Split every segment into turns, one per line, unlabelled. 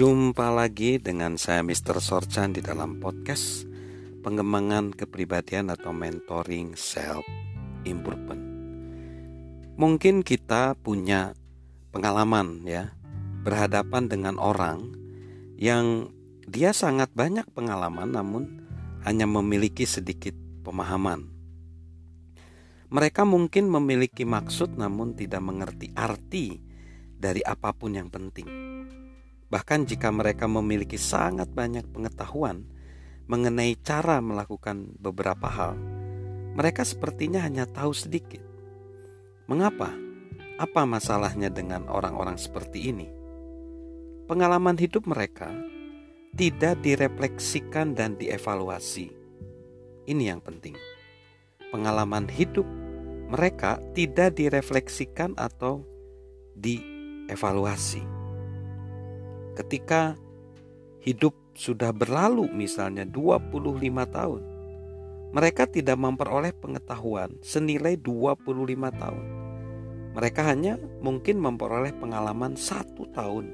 Jumpa lagi dengan saya Mr. Sorchan di dalam podcast pengembangan kepribadian atau mentoring self improvement. Mungkin kita punya pengalaman ya berhadapan dengan orang yang dia sangat banyak pengalaman namun hanya memiliki sedikit pemahaman. Mereka mungkin memiliki maksud namun tidak mengerti arti dari apa pun yang penting Bahkan jika mereka memiliki sangat banyak pengetahuan mengenai cara melakukan beberapa hal, mereka sepertinya hanya tahu sedikit. Mengapa? Apa masalahnya dengan orang-orang seperti ini? Pengalaman hidup mereka tidak direfleksikan dan dievaluasi. Ini yang penting. Pengalaman hidup mereka tidak direfleksikan atau dievaluasi ketika hidup sudah berlalu misalnya 25 tahun mereka tidak memperoleh pengetahuan senilai 25 tahun. Mereka hanya mungkin memperoleh pengalaman satu tahun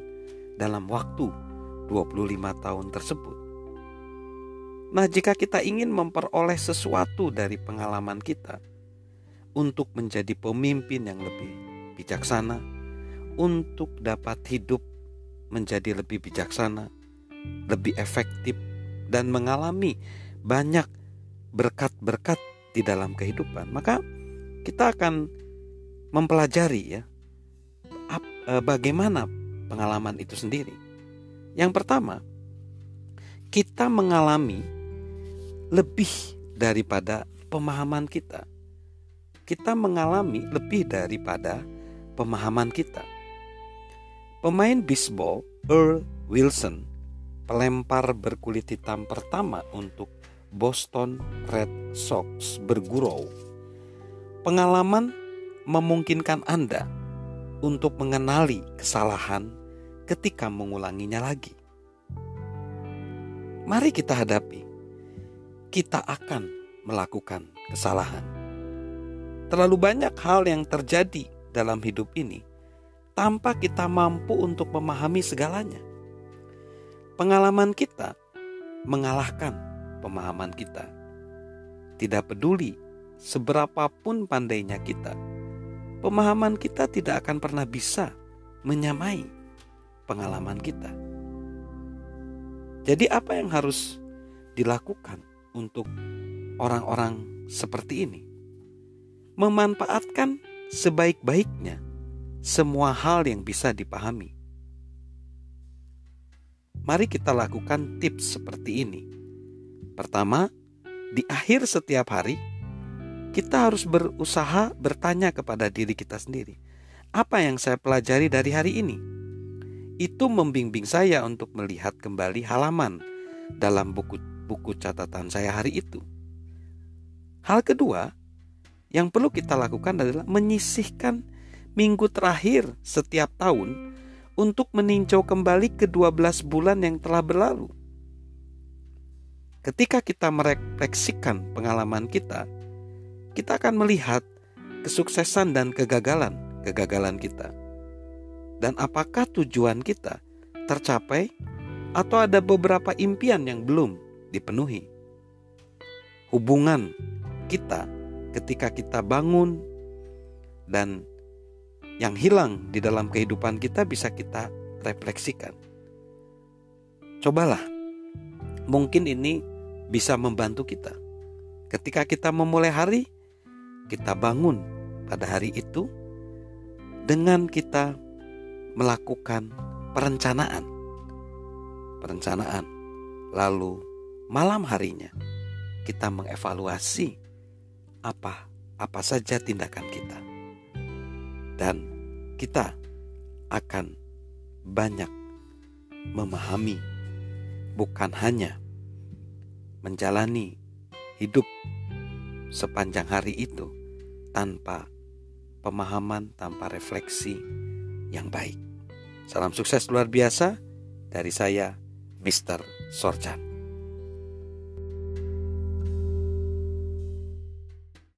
dalam waktu 25 tahun tersebut. Nah jika kita ingin memperoleh sesuatu dari pengalaman kita Untuk menjadi pemimpin yang lebih bijaksana Untuk dapat hidup menjadi lebih bijaksana, lebih efektif, dan mengalami banyak berkat-berkat di dalam kehidupan, maka kita akan mempelajari ya e, bagaimana pengalaman itu sendiri. Yang pertama, kita mengalami lebih daripada pemahaman kita. Kita mengalami lebih daripada pemahaman kita. Pemain bisbol Earl Wilson, pelempar berkulit hitam pertama untuk Boston Red Sox bergurau. Pengalaman memungkinkan Anda untuk mengenali kesalahan ketika mengulanginya lagi. Mari kita hadapi. Kita akan melakukan kesalahan. Terlalu banyak hal yang terjadi dalam hidup ini tanpa kita mampu untuk memahami segalanya. Pengalaman kita mengalahkan pemahaman kita. Tidak peduli seberapapun pandainya kita, pemahaman kita tidak akan pernah bisa menyamai pengalaman kita. Jadi, apa yang harus dilakukan untuk orang-orang seperti ini? Memanfaatkan sebaik-baiknya semua hal yang bisa dipahami. Mari kita lakukan tips seperti ini. Pertama, di akhir setiap hari, kita harus berusaha bertanya kepada diri kita sendiri, apa yang saya pelajari dari hari ini? Itu membimbing saya untuk melihat kembali halaman dalam buku buku catatan saya hari itu. Hal kedua yang perlu kita lakukan adalah menyisihkan minggu terakhir setiap tahun untuk meninjau kembali ke-12 bulan yang telah berlalu. Ketika kita merefleksikan pengalaman kita, kita akan melihat kesuksesan dan kegagalan-kegagalan kita. Dan apakah tujuan kita tercapai atau ada beberapa impian yang belum dipenuhi. Hubungan kita ketika kita bangun dan yang hilang di dalam kehidupan kita bisa kita refleksikan. Cobalah, mungkin ini bisa membantu kita. Ketika kita memulai hari, kita bangun pada hari itu dengan kita melakukan perencanaan. Perencanaan. Lalu malam harinya kita mengevaluasi apa apa saja tindakan kita dan kita akan banyak memahami, bukan hanya menjalani hidup sepanjang hari itu tanpa pemahaman, tanpa refleksi yang baik. Salam sukses luar biasa dari saya, Mr. Sorjan.